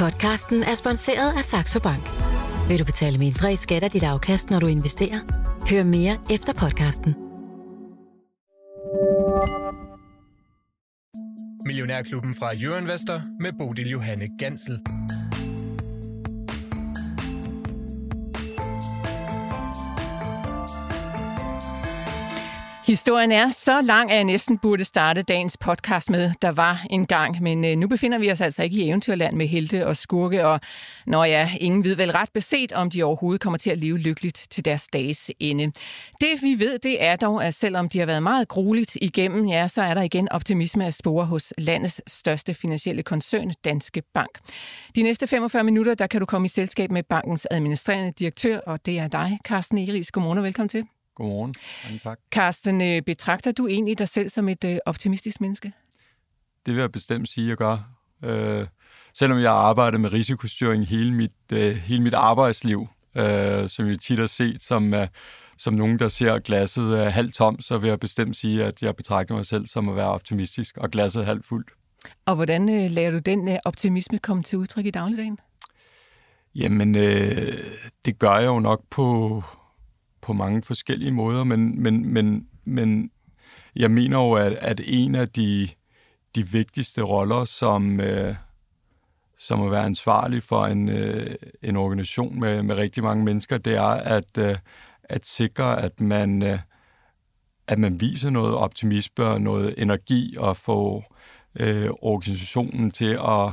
Podcasten er sponsoreret af Saxo Bank. Vil du betale mindre i skat af dit afkast, når du investerer? Hør mere efter podcasten. Millionærklubben fra Euroinvestor med Bodil Johanne Gansel. Historien er så lang, at jeg næsten burde starte dagens podcast med, der var en gang. Men øh, nu befinder vi os altså ikke i eventyrland med helte og skurke, og når ja, ingen ved vel ret beset, om de overhovedet kommer til at leve lykkeligt til deres dages ende. Det vi ved, det er dog, at selvom de har været meget grueligt igennem, ja, så er der igen optimisme at spore hos landets største finansielle koncern, Danske Bank. De næste 45 minutter, der kan du komme i selskab med bankens administrerende direktør, og det er dig, Carsten Eriks. Godmorgen og velkommen til. Godmorgen. Mange tak. Carsten, øh, betragter du egentlig dig selv som et øh, optimistisk menneske? Det vil jeg bestemt sige, at jeg gør. Øh, selvom jeg har arbejdet med risikostyring hele mit, øh, hele mit arbejdsliv, øh, som jeg tit har set som, øh, som nogen, der ser glasset øh, halvt tom, så vil jeg bestemt sige, at jeg betragter mig selv som at være optimistisk, og glasset halvt fuldt. Og hvordan øh, lader du den øh, optimisme komme til udtryk i dagligdagen? Jamen, øh, det gør jeg jo nok på, på mange forskellige måder, men, men, men, men jeg mener jo, at, at en af de, de vigtigste roller, som, øh, som at være ansvarlig for en, øh, en organisation med, med rigtig mange mennesker, det er at, øh, at sikre, at man, øh, at man viser noget optimisme og noget energi og få øh, organisationen til at,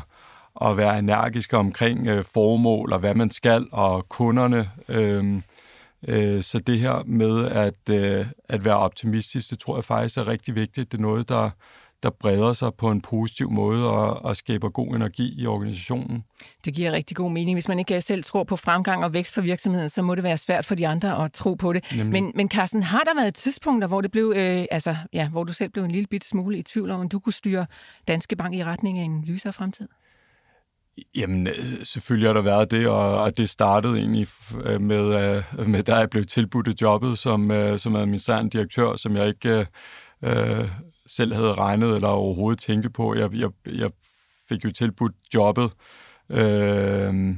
at være energiske omkring øh, formål og hvad man skal, og kunderne. Øh, Øh, så det her med at, øh, at være optimistisk, det tror jeg faktisk er rigtig vigtigt. Det er noget, der, der breder sig på en positiv måde og, og skaber god energi i organisationen. Det giver rigtig god mening. Hvis man ikke selv tror på fremgang og vækst for virksomheden, så må det være svært for de andre at tro på det. Men, men Carsten, har der været tidspunkter, hvor, det blev, øh, altså, ja, hvor du selv blev en lille bit smule i tvivl om, om du kunne styre Danske Bank i retning af en lysere fremtid? Jamen, øh, selvfølgelig har der været det, og, det startede egentlig øh, med, øh, med da jeg blev tilbudt jobbet som, som administrerende direktør, som jeg ikke øh, selv havde regnet eller overhovedet tænkte på. Jeg, jeg, jeg fik jo tilbudt jobbet øh,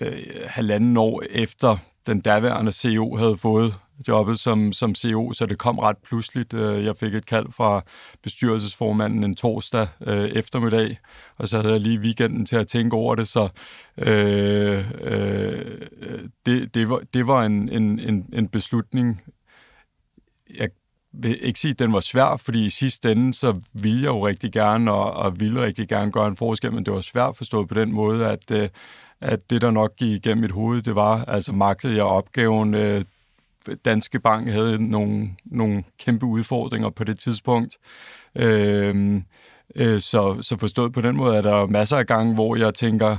øh, halvanden år efter den daværende CEO havde fået jobbet som, som CEO, så det kom ret pludseligt. Øh, jeg fik et kald fra bestyrelsesformanden en torsdag øh, eftermiddag, og så havde jeg lige weekenden til at tænke over det, så øh, øh, det, det var, det var en, en, en, en beslutning, jeg vil ikke sige, at den var svær, fordi i sidste ende, så ville jeg jo rigtig gerne, og, og ville rigtig gerne gøre en forskel, men det var svært forstået på den måde, at, øh, at det, der nok gik igennem mit hoved, det var, altså magtede jeg opgaven, øh, Danske Bank havde nogle, nogle kæmpe udfordringer på det tidspunkt. Øh, øh, så, så forstået på den måde, at der er masser af gange, hvor jeg tænker,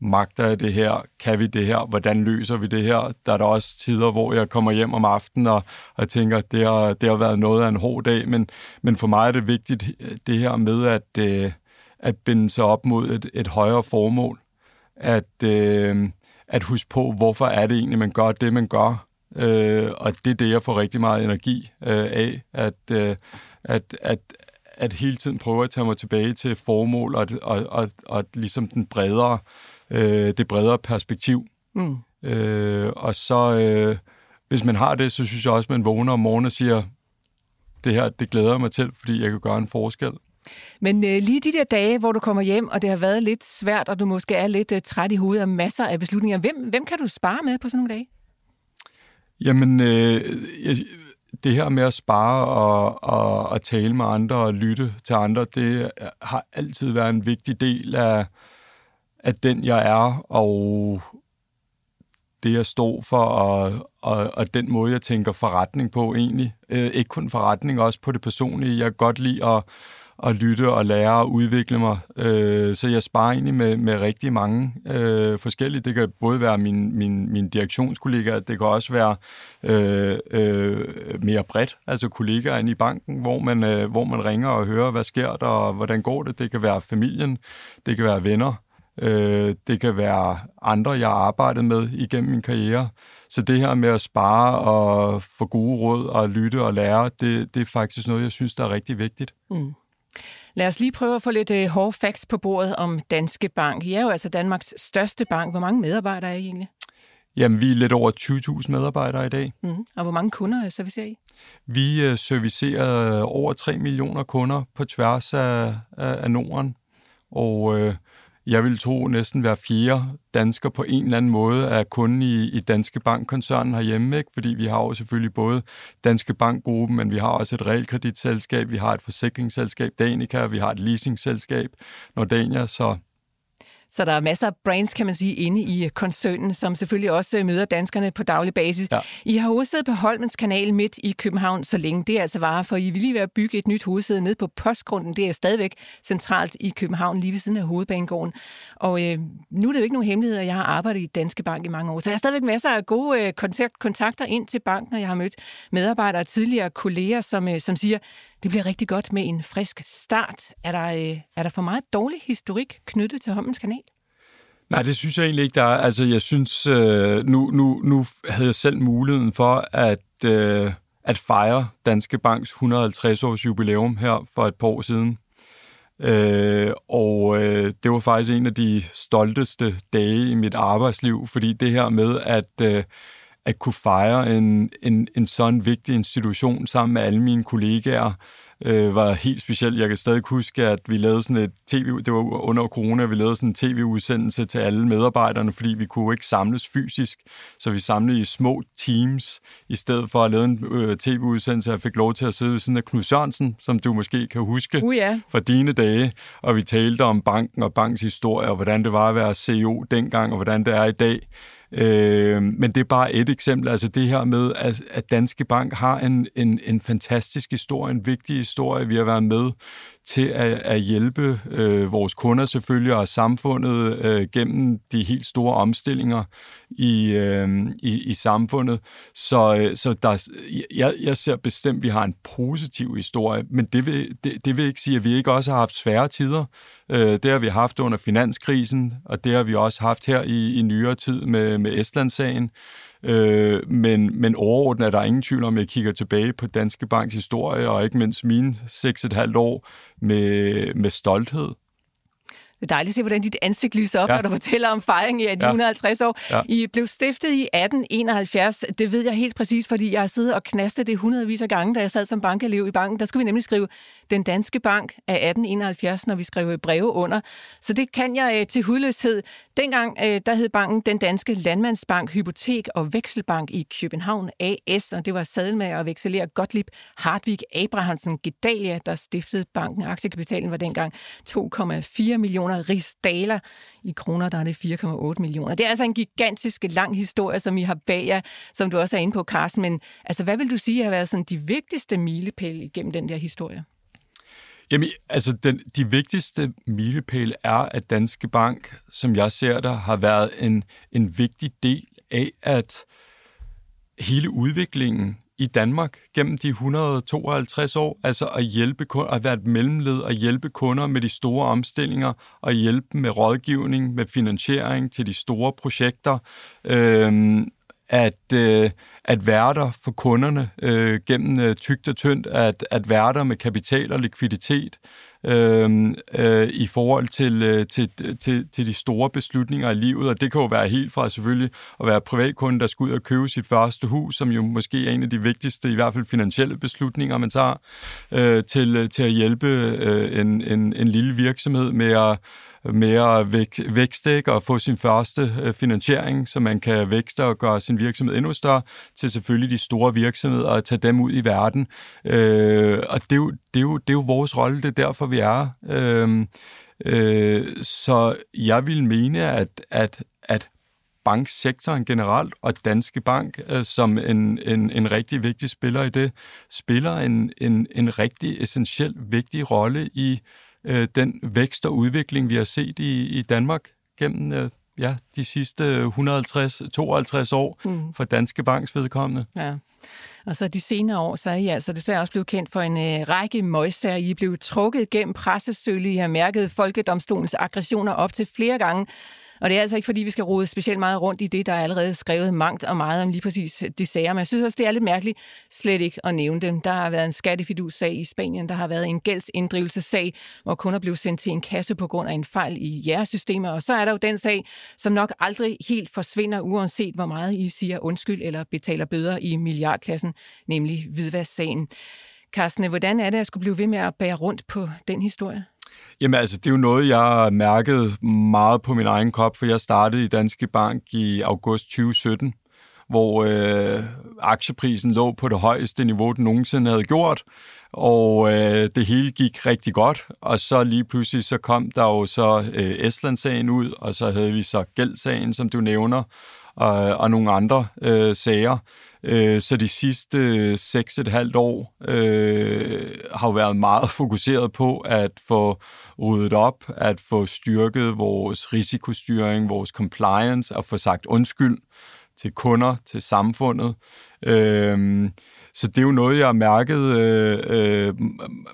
magter jeg det her? Kan vi det her? Hvordan løser vi det her? Der er der også tider, hvor jeg kommer hjem om aftenen og, og tænker, det har, det har været noget af en hård dag, men, men for mig er det vigtigt, det her med at, øh, at binde sig op mod et, et højere formål. At, øh, at huske på, hvorfor er det egentlig, man gør det, man gør. Øh, og det er det, jeg får rigtig meget energi øh, af, at, øh, at, at, at hele tiden prøve at tage mig tilbage til formål og, og, og, og ligesom den bredere, øh, det bredere perspektiv. Mm. Øh, og så, øh, hvis man har det, så synes jeg også, at man vågner om morgenen og siger, det her, det glæder mig til, fordi jeg kan gøre en forskel. Men øh, lige de der dage, hvor du kommer hjem, og det har været lidt svært, og du måske er lidt øh, træt i hovedet af masser af beslutninger, hvem, hvem kan du spare med på sådan nogle dage? Jamen, øh, jeg, det her med at spare og, og, og tale med andre og lytte til andre, det har altid været en vigtig del af, af den, jeg er, og det, jeg står for, og, og, og den måde, jeg tænker forretning på egentlig. Øh, ikke kun forretning, også på det personlige. Jeg kan godt lide at, at lytte og lære og udvikle mig. Øh, så jeg sparer egentlig med, med rigtig mange øh, forskellige. Det kan både være min, min, min direktionskollega, det kan også være øh, øh, mere bredt, altså kollegaer inde i banken, hvor man, øh, hvor man ringer og hører, hvad sker der, og hvordan går det. Det kan være familien, det kan være venner, øh, det kan være andre, jeg har arbejdet med igennem min karriere. Så det her med at spare og få gode råd og lytte og lære, det, det er faktisk noget, jeg synes, der er rigtig vigtigt. Mm. Lad os lige prøve at få lidt øh, hårde facts på bordet om Danske Bank. I er jo altså Danmarks største bank. Hvor mange medarbejdere er I egentlig? Jamen, vi er lidt over 20.000 medarbejdere i dag. Mm. Og hvor mange kunder servicerer I? Vi øh, servicerer over 3 millioner kunder på tværs af, af Norden. Og øh, jeg vil tro næsten hver fjerde dansker på en eller anden måde er kunde i, i Danske Bank-koncernen herhjemme, ikke? fordi vi har jo selvfølgelig både Danske Bank-gruppen, men vi har også et realkreditselskab, vi har et forsikringsselskab, Danica, vi har et leasingselskab, Nordania, så så der er masser af brands, kan man sige, inde i koncernen, som selvfølgelig også møder danskerne på daglig basis. Ja. I har hovedsædet på Holmens Kanal midt i København, så længe det altså var, for I vil lige være at bygge et nyt hovedsæde ned på Postgrunden. Det er stadigvæk centralt i København, lige ved siden af hovedbanegården. Og øh, nu er det jo ikke nogen hemmelighed, at jeg har arbejdet i Danske Bank i mange år, så jeg har stadigvæk masser af gode øh, kontakter ind til banken, og jeg har mødt medarbejdere og tidligere kolleger, som, øh, som siger, det bliver rigtig godt med en frisk start. Er der, øh, er der for meget dårlig historik knyttet til Hommens Kanal? Nej, det synes jeg egentlig ikke, der er. Altså, jeg synes, øh, nu, nu, nu havde jeg selv muligheden for at, øh, at fejre Danske Banks 150-års jubilæum her for et par år siden. Øh, og øh, det var faktisk en af de stolteste dage i mit arbejdsliv, fordi det her med at, øh, at kunne fejre en, en, en sådan vigtig institution sammen med alle mine kollegaer, øh, var helt specielt. Jeg kan stadig huske, at vi lavede sådan et tv, det var under corona, vi lavede sådan en tv-udsendelse til alle medarbejderne, fordi vi kunne ikke samles fysisk, så vi samlede i små teams, i stedet for at lave en øh, tv-udsendelse. Jeg fik lov til at sidde ved siden af Knud Sørensen, som du måske kan huske uh, yeah. fra dine dage, og vi talte om banken og bankens historie, og hvordan det var at være CEO dengang, og hvordan det er i dag. Øh, men det er bare et eksempel. Altså det her med, at, at Danske Bank har en, en, en fantastisk historie, en vigtig historie. Vi har været med til at, at hjælpe øh, vores kunder selvfølgelig og samfundet øh, gennem de helt store omstillinger i, øh, i, i samfundet. Så, øh, så der, jeg, jeg ser bestemt, at vi har en positiv historie, men det vil, det, det vil ikke sige, at vi ikke også har haft svære tider. Øh, det har vi haft under finanskrisen, og det har vi også haft her i, i nyere tid med, med Estlandssagen. Øh, men, men overordnet er der ingen tvivl om, at jeg kigger tilbage på Danske Banks historie, og ikke mindst mine 6,5 år med, med stolthed. Det er dejligt at se, hvordan dit ansigt lyser op, ja. når du fortæller om fejringen i ja. 150 år. Ja. I blev stiftet i 1871. Det ved jeg helt præcis, fordi jeg har siddet og knastet det hundredvis af gange, da jeg sad som bankelev i banken. Der skulle vi nemlig skrive Den Danske Bank af 1871, når vi skrev breve under. Så det kan jeg øh, til hudløshed. Dengang øh, der hed banken Den Danske Landmandsbank, Hypotek og Vekselbank i København AS, og det var sadelmager og vekseler Gottlieb Hartvig Abrahamsen Gedalia, der stiftede banken. Aktiekapitalen var dengang 2,4 millioner kroner. rigsdaler. I kroner der er det 4,8 millioner. Det er altså en gigantisk lang historie, som I har bag jer, som du også er inde på, Carsten. Men altså, hvad vil du sige har været sådan de vigtigste milepæle igennem den der historie? Jamen, altså, den, de vigtigste milepæle er, at Danske Bank, som jeg ser der, har været en, en vigtig del af, at hele udviklingen i Danmark gennem de 152 år, altså at hjælpe at være et mellemled og hjælpe kunder med de store omstillinger og hjælpe med rådgivning, med finansiering til de store projekter, øh, at, øh, at være der for kunderne øh, gennem øh, tygt og tyndt, at, at være der med kapital og likviditet, øh, øh, i forhold til, øh, til, til, til de store beslutninger i livet, og det kan jo være helt fra selvfølgelig at være privatkunde, der skal ud og købe sit første hus, som jo måske er en af de vigtigste, i hvert fald finansielle beslutninger, man tager, øh, til, øh, til at hjælpe øh, en, en, en lille virksomhed med at mere væk, vækst ikke? og få sin første øh, finansiering, så man kan vækste og gøre sin virksomhed endnu større, til selvfølgelig de store virksomheder og tage dem ud i verden. Øh, og det er, jo, det, er jo, det er jo vores rolle, det er derfor, vi er. Øh, øh, så jeg vil mene, at, at, at banksektoren generelt, og Danske Bank øh, som en, en, en rigtig vigtig spiller i det, spiller en, en, en rigtig essentiel vigtig rolle i øh, den vækst og udvikling, vi har set i, i Danmark gennem øh, ja, de sidste 150-52 år mm. for Danske Banks vedkommende. Ja. Og så de senere år, så er I altså desværre også blevet kendt for en øh, række møjsager. I er blevet trukket gennem pressesølet. I har mærket folkedomstolens aggressioner op til flere gange. Og det er altså ikke, fordi vi skal rode specielt meget rundt i det, der er allerede skrevet mangt og meget om lige præcis øh, de sager. Men jeg synes også, det er lidt mærkeligt slet ikke at nævne dem. Der har været en skattefidus-sag i Spanien, der har været en gældsinddrivelsessag, hvor kunder blev sendt til en kasse på grund af en fejl i jeres systemer. Og så er der jo den sag, som nok aldrig helt forsvinder, uanset hvor meget I siger undskyld eller betaler bøder i milliardklassen, nemlig hvidvask-sagen. Carsten, hvordan er det at skulle blive ved med at bære rundt på den historie? Jamen altså, det er jo noget, jeg mærkede meget på min egen krop, for jeg startede i Danske Bank i august 2017, hvor øh, aktieprisen lå på det højeste niveau, den nogensinde havde gjort, og øh, det hele gik rigtig godt, og så lige pludselig så kom der jo så øh, Estland-sagen ud, og så havde vi så gældsagen, som du nævner, og, og nogle andre øh, sager. Øh, så de sidste seks et halvt år øh, har været meget fokuseret på at få ryddet op, at få styrket vores risikostyring, vores compliance, og få sagt undskyld til kunder, til samfundet. Øh, så det er jo noget, jeg har mærket øh, øh,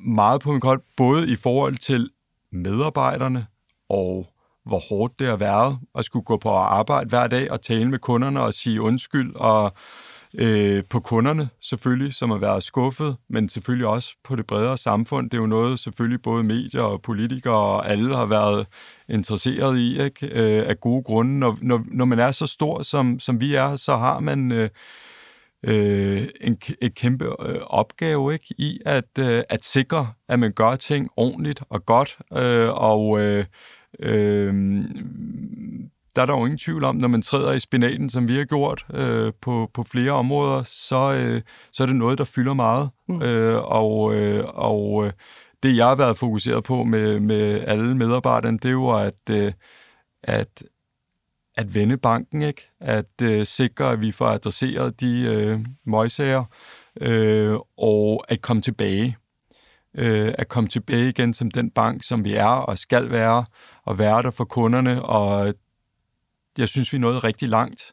meget på min kold, både i forhold til medarbejderne og hvor hårdt det har været at skulle gå på arbejde hver dag og tale med kunderne og sige undskyld og øh, på kunderne selvfølgelig, som har været skuffet, men selvfølgelig også på det bredere samfund. Det er jo noget, selvfølgelig både medier og politikere og alle har været interesseret i, ikke? Øh, af gode grunde. Når, når, når man er så stor, som, som vi er, så har man... Øh, øh, en, et kæmpe øh, opgave ikke i at, øh, at sikre, at man gør ting ordentligt og godt, øh, og øh, øh, der er der jo ingen tvivl om, når man træder i spinaten, som vi har gjort øh, på, på flere områder, så, øh, så er det noget, der fylder meget. Mm. Øh, og øh, og øh, det, jeg har været fokuseret på med, med alle medarbejderne, det er jo at, øh, at, at vende banken, ikke? At øh, sikre, at vi får adresseret de øh, møgsager, øh, og at komme tilbage. Øh, at komme tilbage igen som den bank, som vi er og skal være, og være der for kunderne, og jeg synes, vi er nået rigtig langt.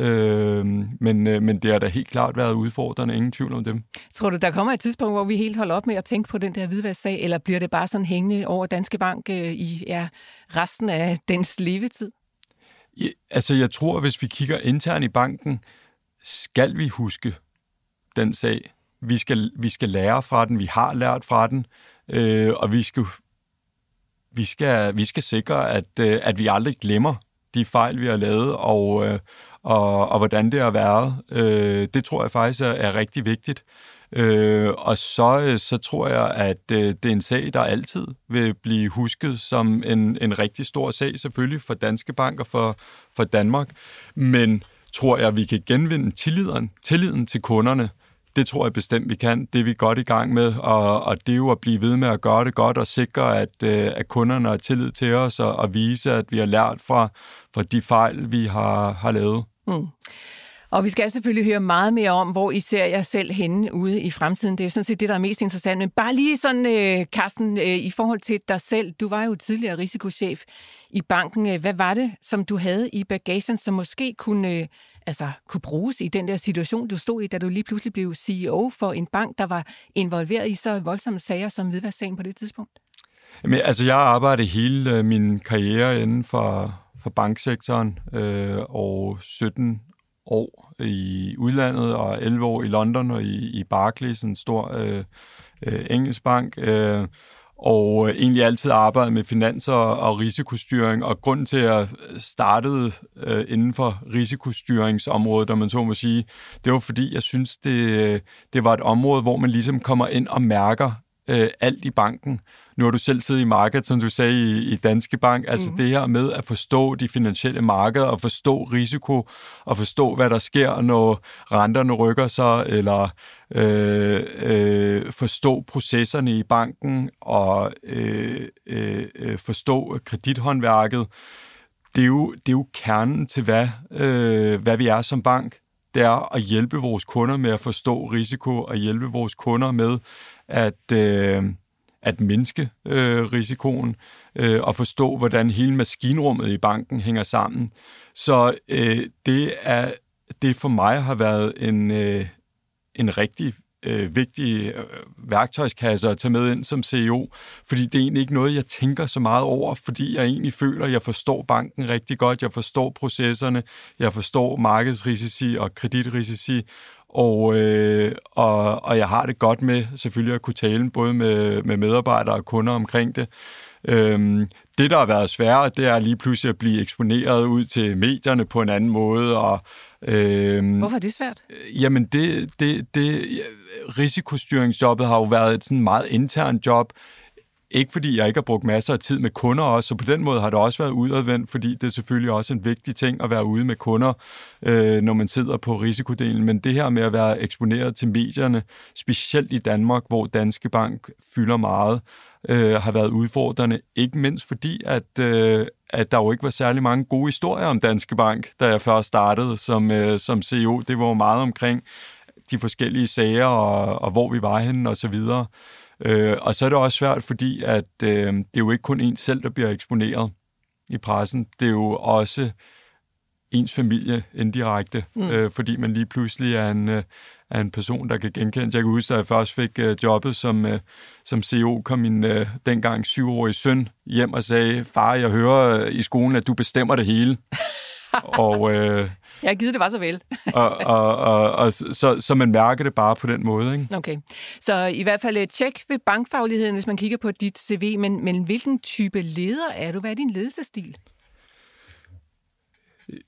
Øh, men, øh, men det har da helt klart været udfordrende, ingen tvivl om dem. Tror du, der kommer et tidspunkt, hvor vi helt holder op med at tænke på den der hvidvasksag, eller bliver det bare sådan hængende over Danske Bank øh, i ja, resten af dens levetid? Ja, altså, jeg tror, hvis vi kigger internt i banken, skal vi huske den sag. Vi skal, vi skal lære fra den, vi har lært fra den, øh, og vi skal, vi skal, vi skal sikre, at, øh, at vi aldrig glemmer de fejl, vi har lavet, og, øh, og, og hvordan det har været. Øh, det tror jeg faktisk er, er rigtig vigtigt. Øh, og så, øh, så tror jeg, at øh, det er en sag, der altid vil blive husket som en, en rigtig stor sag, selvfølgelig for Danske Bank og for, for Danmark. Men tror jeg, at vi kan genvinde tilliden, tilliden til kunderne det tror jeg bestemt, vi kan. Det er vi godt i gang med, og, og det er jo at blive ved med at gøre det godt og sikre, at, øh, at kunderne har tillid til os og, og vise, at vi har lært fra, fra de fejl, vi har, har lavet. Mm. Og vi skal selvfølgelig høre meget mere om, hvor I ser jer selv henne ude i fremtiden. Det er sådan set det, der er mest interessant. Men bare lige sådan, øh, Carsten, øh, i forhold til dig selv. Du var jo tidligere risikochef i banken. Øh, hvad var det, som du havde i bagagen, som måske kunne øh, altså, kunne bruges i den der situation, du stod i, da du lige pludselig blev CEO for en bank, der var involveret i så voldsomme sager som hvidvasksagen på det tidspunkt? Jamen, altså, jeg har arbejdet hele øh, min karriere inden for, for banksektoren, øh, og 17 år i udlandet, og 11 år i London og i, i Barclays, en stor øh, øh, engelsk bank. Øh, og øh, egentlig altid arbejdet med finanser og risikostyring, og grund til, at jeg startede øh, inden for risikostyringsområdet, om man så må sige, det var fordi, jeg synes, det, øh, det var et område, hvor man ligesom kommer ind og mærker øh, alt i banken. Nu har du selv siddet i markedet, som du sagde, i, i Danske Bank. Altså mm. det her med at forstå de finansielle markeder, og forstå risiko, og forstå, hvad der sker, når renterne rykker sig, eller øh, øh, forstå processerne i banken, og øh, øh, øh forstå kredithåndværket. Det er, jo, det er jo kernen til, hvad, øh, hvad vi er som bank det er at hjælpe vores kunder med at forstå risiko, og hjælpe vores kunder med at, øh, at mindske øh, risikoen, øh, og forstå, hvordan hele maskinrummet i banken hænger sammen. Så øh, det er det for mig har været en, øh, en rigtig øh, vigtige øh, værktøjskasser at tage med ind som CEO, fordi det er egentlig ikke noget, jeg tænker så meget over, fordi jeg egentlig føler, at jeg forstår banken rigtig godt, jeg forstår processerne, jeg forstår markedsrisici og kreditrisici, og, øh, og, og jeg har det godt med selvfølgelig at kunne tale både med, med medarbejdere og kunder omkring det. Øhm, det, der har været sværere, det er lige pludselig at blive eksponeret ud til medierne på en anden måde. Og, øhm, Hvorfor er det svært? Jamen, det, det, det, risikostyringsjobbet har jo været et sådan meget internt job. Ikke fordi jeg ikke har brugt masser af tid med kunder også, så på den måde har det også været udadvendt, fordi det er selvfølgelig også en vigtig ting at være ude med kunder, øh, når man sidder på risikodelen. Men det her med at være eksponeret til medierne, specielt i Danmark, hvor Danske Bank fylder meget, øh, har været udfordrende. Ikke mindst fordi, at, øh, at der jo ikke var særlig mange gode historier om Danske Bank, da jeg først startede som, øh, som CEO. Det var jo meget omkring de forskellige sager, og, og hvor vi var henne, og så videre. Øh, og så er det også svært, fordi at øh, det er jo ikke kun en selv, der bliver eksponeret i pressen. Det er jo også ens familie indirekte, mm. øh, fordi man lige pludselig er en, øh, er en person, der kan genkende. Jeg kan huske, da jeg først fik øh, jobbet som, øh, som CEO, kom min øh, dengang syvårige søn hjem og sagde, far, jeg hører øh, i skolen, at du bestemmer det hele. og, øh, jeg har givet det var så vel. og, og, og, og så, så man mærker det bare på den måde. Ikke? Okay. Så i hvert fald et tjek ved bankfagligheden, hvis man kigger på dit CV. Men, men hvilken type leder er du? Hvad er din ledelsesstil?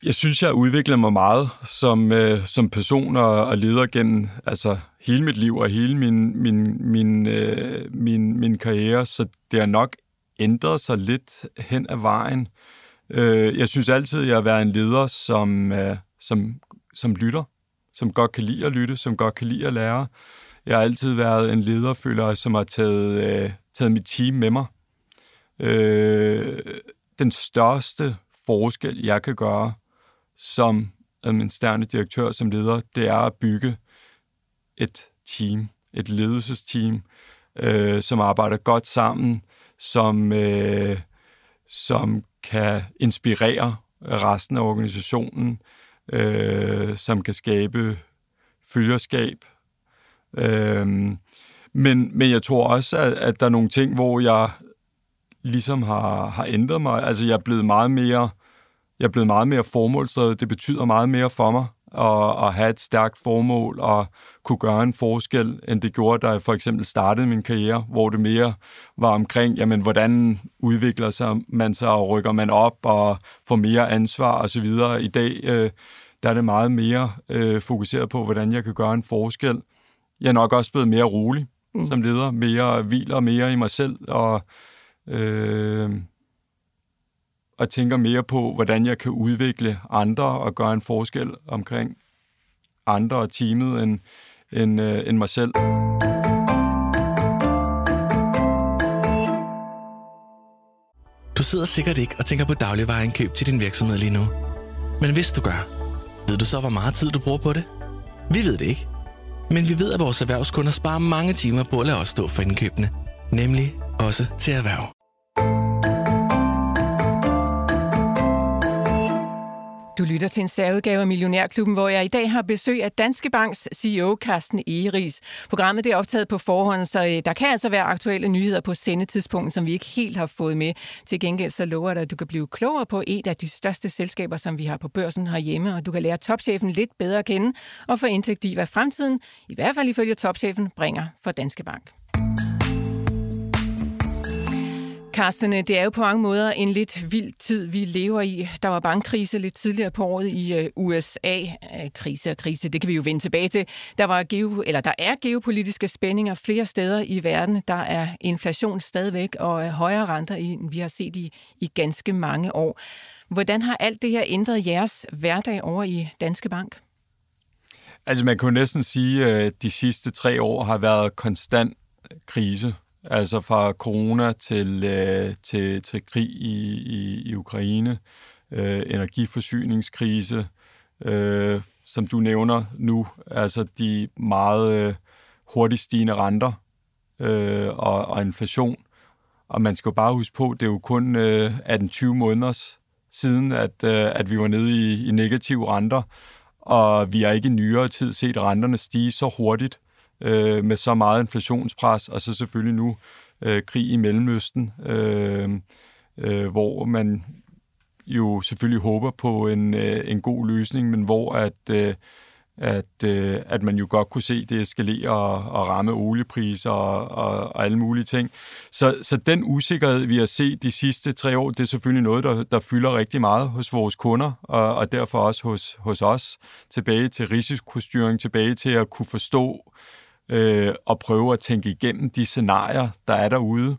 Jeg synes, jeg har udviklet mig meget som, øh, som person og, og leder gennem altså, hele mit liv og hele min, min, min, øh, min, min karriere, så det har nok ændret sig lidt hen ad vejen. Øh, jeg synes altid, jeg har været en leder, som, øh, som, som lytter, som godt kan lide at lytte, som godt kan lide at lære. Jeg har altid været en leder, føler jeg, som har taget, øh, taget mit team med mig. Øh, den største forskel, jeg kan gøre som administrerende direktør, som leder, det er at bygge et team, et ledelsesteam, øh, som arbejder godt sammen, som, øh, som kan inspirere resten af organisationen, øh, som kan skabe følgerskab. Øh, men, men jeg tror også, at, at der er nogle ting, hvor jeg ligesom har, har ændret mig. Altså, jeg er blevet meget mere, jeg er blevet meget mere formålsdrevet. Det betyder meget mere for mig at, at have et stærkt formål og kunne gøre en forskel, end det gjorde, da jeg for eksempel startede min karriere, hvor det mere var omkring, jamen, hvordan udvikler sig man sig og rykker man op og får mere ansvar osv. I dag øh, der er det meget mere øh, fokuseret på, hvordan jeg kan gøre en forskel. Jeg er nok også blevet mere rolig mm. som leder, mere hviler mere i mig selv og øh, og tænker mere på, hvordan jeg kan udvikle andre og gøre en forskel omkring andre og teamet end, end, øh, end mig selv. Du sidder sikkert ikke og tænker på dagligvareindkøb til din virksomhed lige nu. Men hvis du gør, ved du så, hvor meget tid du bruger på det? Vi ved det ikke. Men vi ved, at vores erhvervskunder sparer mange timer på at lade os stå for indkøbene. Nemlig også til erhverv. Du lytter til en særudgave af Millionærklubben, hvor jeg i dag har besøg af Danske Banks CEO Carsten Egeris. Programmet er optaget på forhånd, så øh, der kan altså være aktuelle nyheder på sendetidspunktet, som vi ikke helt har fået med. Til gengæld så lover dig, at du kan blive klogere på et af de største selskaber, som vi har på børsen herhjemme, og du kan lære topchefen lidt bedre at kende og få indsigt i, hvad fremtiden, i hvert fald ifølge topchefen, bringer for Danske Bank. Carsten, det er jo på mange måder en lidt vild tid, vi lever i. Der var bankkrise lidt tidligere på året i øh, USA. Øh, krise og krise, det kan vi jo vende tilbage til. Der, var geo, eller der er geopolitiske spændinger flere steder i verden. Der er inflation stadigvæk og øh, højere renter, end vi har set i, i ganske mange år. Hvordan har alt det her ændret jeres hverdag over i Danske Bank? Altså man kunne næsten sige, at de sidste tre år har været konstant krise Altså fra corona til, øh, til, til krig i, i, i Ukraine, øh, energiforsyningskrise, øh, som du nævner nu, altså de meget øh, hurtigt stigende renter øh, og, og inflation. Og man skal jo bare huske på, det er jo kun øh, 18-20 måneder siden, at, øh, at vi var nede i, i negative renter, og vi har ikke i nyere tid set renterne stige så hurtigt øh, med så meget inflationspres, og så selvfølgelig nu øh, krig i Mellemøsten, øh, øh, hvor man jo selvfølgelig håber på en, øh, en god løsning, men hvor at, øh, at, øh, at man jo godt kunne se det eskalere og, og ramme oliepriser og, og, og alle mulige ting. Så, så den usikkerhed, vi har set de sidste tre år, det er selvfølgelig noget, der, der fylder rigtig meget hos vores kunder, og, og derfor også hos, hos os. Tilbage til risikostyring, tilbage til at kunne forstå øh, og prøve at tænke igennem de scenarier, der er derude.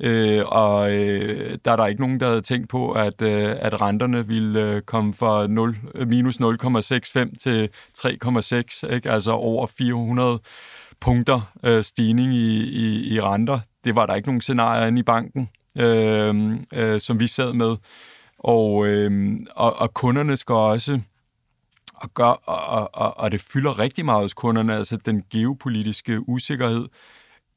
Øh, og øh, der er der ikke nogen, der havde tænkt på, at, øh, at renterne ville øh, komme fra 0, minus 0,65 til 3,6, ikke? altså over 400 punkter øh, stigning i, i, i renter. Det var der ikke nogen scenarier inde i banken, øh, øh, som vi sad med. Og, øh, og, og kunderne skal også og, gør, og, og, og det fylder rigtig meget hos kunderne, altså den geopolitiske usikkerhed.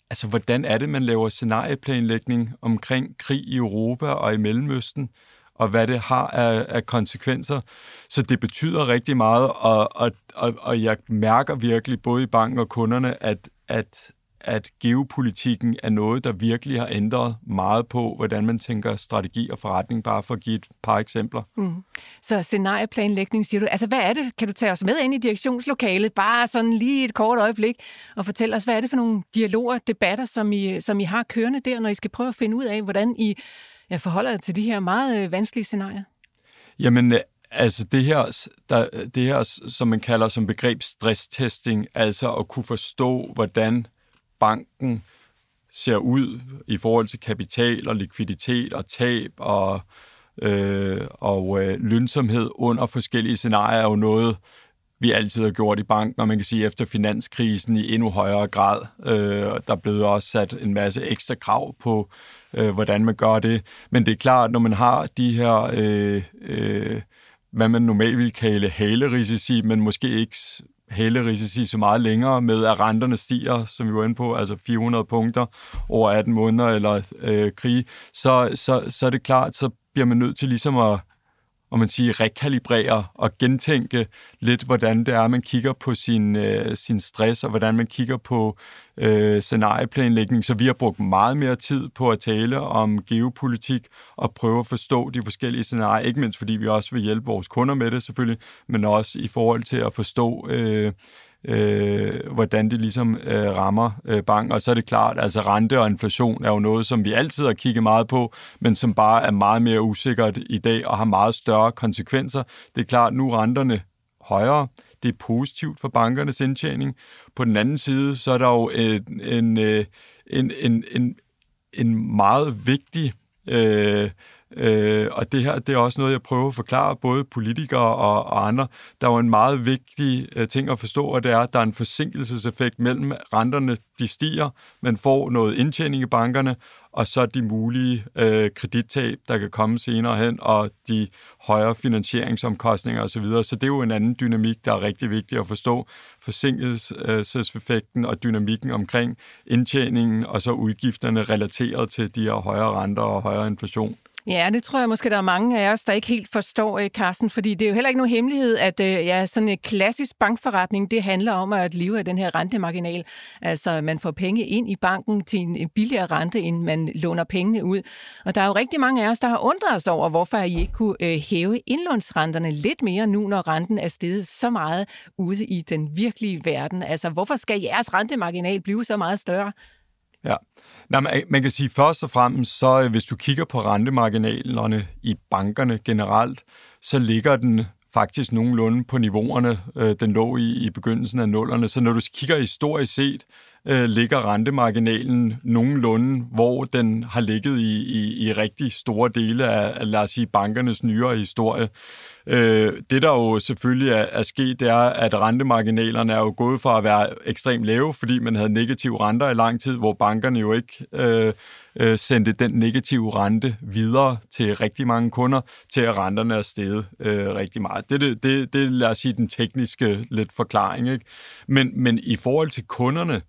Altså, hvordan er det, man laver scenarieplanlægning omkring krig i Europa og i Mellemøsten, og hvad det har af, af konsekvenser. Så det betyder rigtig meget, og, og, og, og jeg mærker virkelig både i banken og kunderne, at, at at geopolitikken er noget, der virkelig har ændret meget på, hvordan man tænker strategi og forretning, bare for at give et par eksempler. Mm. Så scenarieplanlægning, siger du. Altså, hvad er det? Kan du tage os med ind i direktionslokalet, bare sådan lige et kort øjeblik, og fortælle os, hvad er det for nogle dialoger, debatter, som I, som I har kørende der, når I skal prøve at finde ud af, hvordan I ja, forholder jer til de her meget øh, vanskelige scenarier? Jamen, øh, Altså det her, der, det her, som man kalder som begreb stresstesting, altså at kunne forstå, hvordan banken ser ud i forhold til kapital og likviditet og tab og, øh, og øh, lønsomhed under forskellige scenarier er jo noget, vi altid har gjort i banken, og man kan sige efter finanskrisen i endnu højere grad. Øh, der blev også sat en masse ekstra krav på, øh, hvordan man gør det. Men det er klart, når man har de her, øh, øh, hvad man normalt vil kalde halerisici, men måske ikke hælerisici så meget længere med, at renterne stiger, som vi var inde på, altså 400 punkter over 18 måneder eller øh, krig, så, så, så er det klart, så bliver man nødt til ligesom at og man siger, rekalibrere og gentænke lidt, hvordan det er, man kigger på sin, øh, sin stress, og hvordan man kigger på øh, scenarieplanlægning. Så vi har brugt meget mere tid på at tale om geopolitik og prøve at forstå de forskellige scenarier, ikke mindst fordi vi også vil hjælpe vores kunder med det selvfølgelig, men også i forhold til at forstå øh, øh, hvordan det ligesom øh, rammer øh, bank. Og så er det klart, altså rente og inflation er jo noget, som vi altid har kigget meget på, men som bare er meget mere usikkert i dag og har meget større konsekvenser. Det er klart, nu er renterne højere. Det er positivt for bankernes indtjening. På den anden side, så er der jo øh, en, en, en, en, en, en meget vigtig øh, Øh, og det her det er også noget, jeg prøver at forklare både politikere og, og andre. Der er jo en meget vigtig øh, ting at forstå, og det er, at der er en forsinkelseseffekt mellem renterne, de stiger, men får noget indtjening i bankerne, og så de mulige øh, kredittab, der kan komme senere hen, og de højere finansieringsomkostninger osv. Så, så det er jo en anden dynamik, der er rigtig vigtig at forstå. Forsinkelseseffekten og dynamikken omkring indtjeningen, og så udgifterne relateret til de her højere renter og højere inflation. Ja, det tror jeg måske, der er mange af os, der ikke helt forstår, øh, Carsten, fordi det er jo heller ikke nogen hemmelighed, at øh, ja, sådan en klassisk bankforretning, det handler om at leve af den her rentemarginal. Altså, man får penge ind i banken til en billigere rente, end man låner pengene ud. Og der er jo rigtig mange af os, der har undret os over, hvorfor I ikke kunne øh, hæve indlånsrenterne lidt mere nu, når renten er steget så meget ude i den virkelige verden. Altså, hvorfor skal jeres rentemarginal blive så meget større? Ja, Nå, man, man kan sige først og fremmest, så øh, hvis du kigger på rentemarginalerne i bankerne generelt, så ligger den faktisk nogenlunde på niveauerne, øh, den lå i i begyndelsen af nullerne. Så når du kigger historisk set, øh, ligger rentemarginalen nogenlunde, hvor den har ligget i, i, i rigtig store dele af, lad os sige, bankernes nyere historie. Øh, det, der jo selvfølgelig er, er sket, det er, at rentemarginalerne er jo gået fra at være ekstremt lave, fordi man havde negative renter i lang tid, hvor bankerne jo ikke øh, øh, sendte den negative rente videre til rigtig mange kunder, til at renterne er steget øh, rigtig meget. Det, det, det, det lad os sige, den tekniske lidt forklaring. Ikke? Men, men i forhold til kunderne, øh,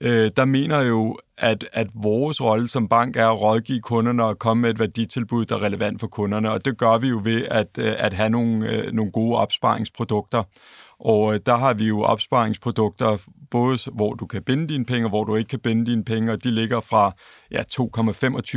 øh, der mener jo, at, at vores rolle som bank er at rådgive kunderne og komme med et værditilbud, der er relevant for kunderne, og det gør vi jo ved at, øh, at have nogle, øh, nogle gode opsparingsprodukter. Og øh, der har vi jo opsparingsprodukter, både hvor du kan binde dine penge, og hvor du ikke kan binde dine penge, og de ligger fra ja,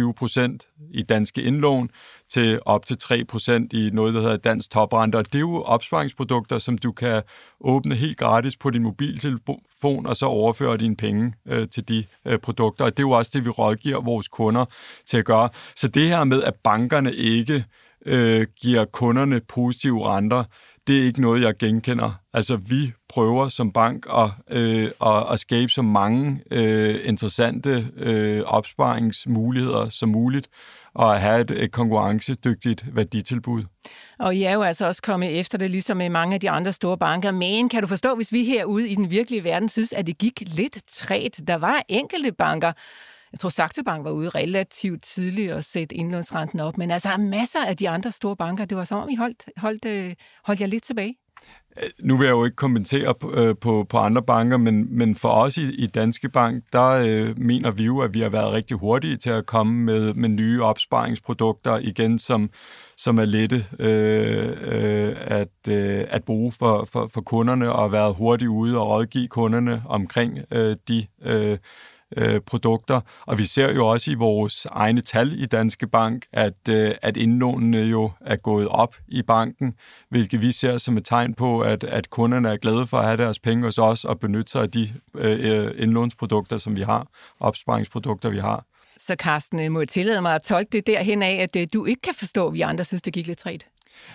2,25 procent i danske indlån til op til 3 procent i noget, der hedder dansk toprente. Og det er jo opsparingsprodukter, som du kan åbne helt gratis på din mobiltelefon, og så overføre dine penge øh, til de øh, produkter. Og det er jo også det, vi rådgiver vores kunder til at gøre. Så det her med, at bankerne ikke øh, giver kunderne positive renter, det er ikke noget, jeg genkender. Altså, vi prøver som bank at, øh, at, at skabe så mange øh, interessante øh, opsparingsmuligheder som muligt, og at have et, et konkurrencedygtigt værditilbud. Og I er jo altså også kommet efter det, ligesom med mange af de andre store banker. Men kan du forstå, hvis vi herude i den virkelige verden synes, at det gik lidt træt? Der var enkelte banker, jeg tror, Saxo Bank var ude relativt tidligt og sætte indlånsrenten op, men altså masser af de andre store banker, det var som om I holdt, holdt, øh, holdt jer lidt tilbage. Øh, nu vil jeg jo ikke kommentere på, øh, på, på andre banker, men, men for os i, i Danske Bank, der øh, mener vi jo, at vi har været rigtig hurtige til at komme med, med nye opsparingsprodukter igen, som, som er lette øh, øh, at, øh, at bruge for, for, for kunderne og været hurtigt ude og rådgive kunderne omkring øh, de øh, øh, produkter. Og vi ser jo også i vores egne tal i Danske Bank, at, øh, at indlånene jo er gået op i banken, hvilket vi ser som et tegn på, at, at kunderne er glade for at have deres penge hos os og benytte sig af de øh, indlånsprodukter, som vi har, opsparingsprodukter, vi har. Så Carsten, må jeg tillade mig at tolke det derhen af, at øh, du ikke kan forstå, at vi andre synes, det gik lidt træt?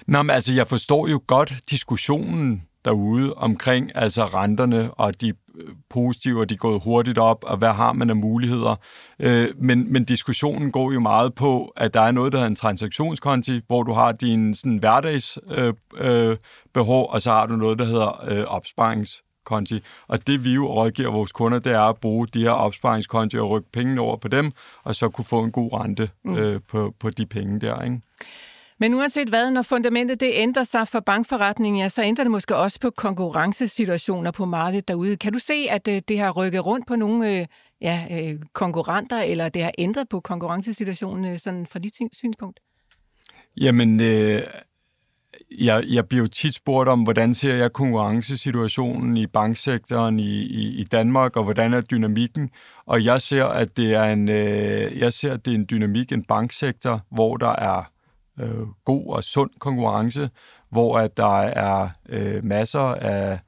Nå, men altså, jeg forstår jo godt diskussionen derude omkring altså renterne og de øh, positive, og de er gået hurtigt op, og hvad har man af muligheder. Øh, men, men diskussionen går jo meget på, at der er noget, der hedder en transaktionskonti, hvor du har din sådan, hverdagsbehov, øh, øh, behov, og så har du noget, der hedder øh, opsparings konti. Og det vi jo rådgiver vores kunder, det er at bruge de her opsparingskonti og rykke pengene over på dem, og så kunne få en god rente mm. øh, på, på de penge der. Ikke? Men uanset hvad, når fundamentet det ændrer sig for bankforretningen, ja, så ændrer det måske også på konkurrencesituationer på markedet derude. Kan du se, at øh, det har rykket rundt på nogle øh, ja, øh, konkurrenter, eller det har ændret på konkurrencesituationen sådan fra dit synspunkt? Jamen, øh, jeg, jeg bliver jo tit spurgt om, hvordan ser jeg konkurrencesituationen i banksektoren i, i, i Danmark, og hvordan er dynamikken? Og jeg ser, at det er en, øh, jeg ser, at det er en dynamik, en banksektor, hvor der er øh, god og sund konkurrence, hvor at der er øh, masser af,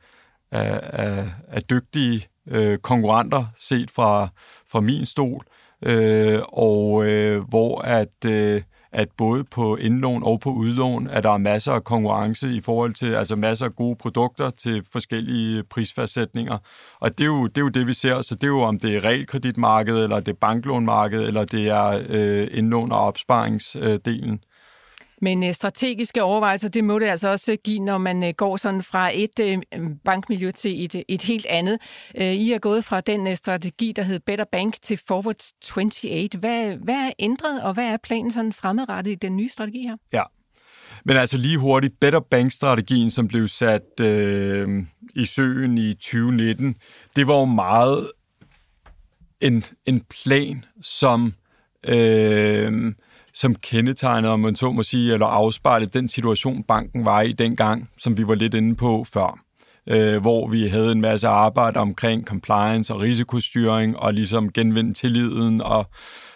af, af, af dygtige øh, konkurrenter set fra, fra min stol, øh, og øh, hvor at, øh, at både på indlån og på udlån, at der er masser af konkurrence i forhold til, altså masser af gode produkter til forskellige prisfastsætninger. Og det er jo det, er jo det vi ser, så det er jo om det er realkreditmarkedet, eller det er banklånmarkedet, eller det er øh, indlån- og opsparingsdelen. Men øh, strategiske overvejelser, det må det altså også øh, give, når man øh, går sådan fra et mm, bankmiljø til et, et helt andet. I er gået fra den strategi, der hed Better Bank til Forward 28. Hvad, hvad er ændret, og hvad er planen sådan fremadrettet i den nye strategi her? Ja, men altså lige hurtigt, Better Bank-strategien, som blev sat øh, i søen i 2019, det var jo meget en, en plan, som øh, som kendetegnede, om man så må sige, eller afspejlede den situation, banken var i dengang, som vi var lidt inde på før. Øh, hvor vi havde en masse arbejde omkring compliance og risikostyring, og ligesom genvinde tilliden. Og,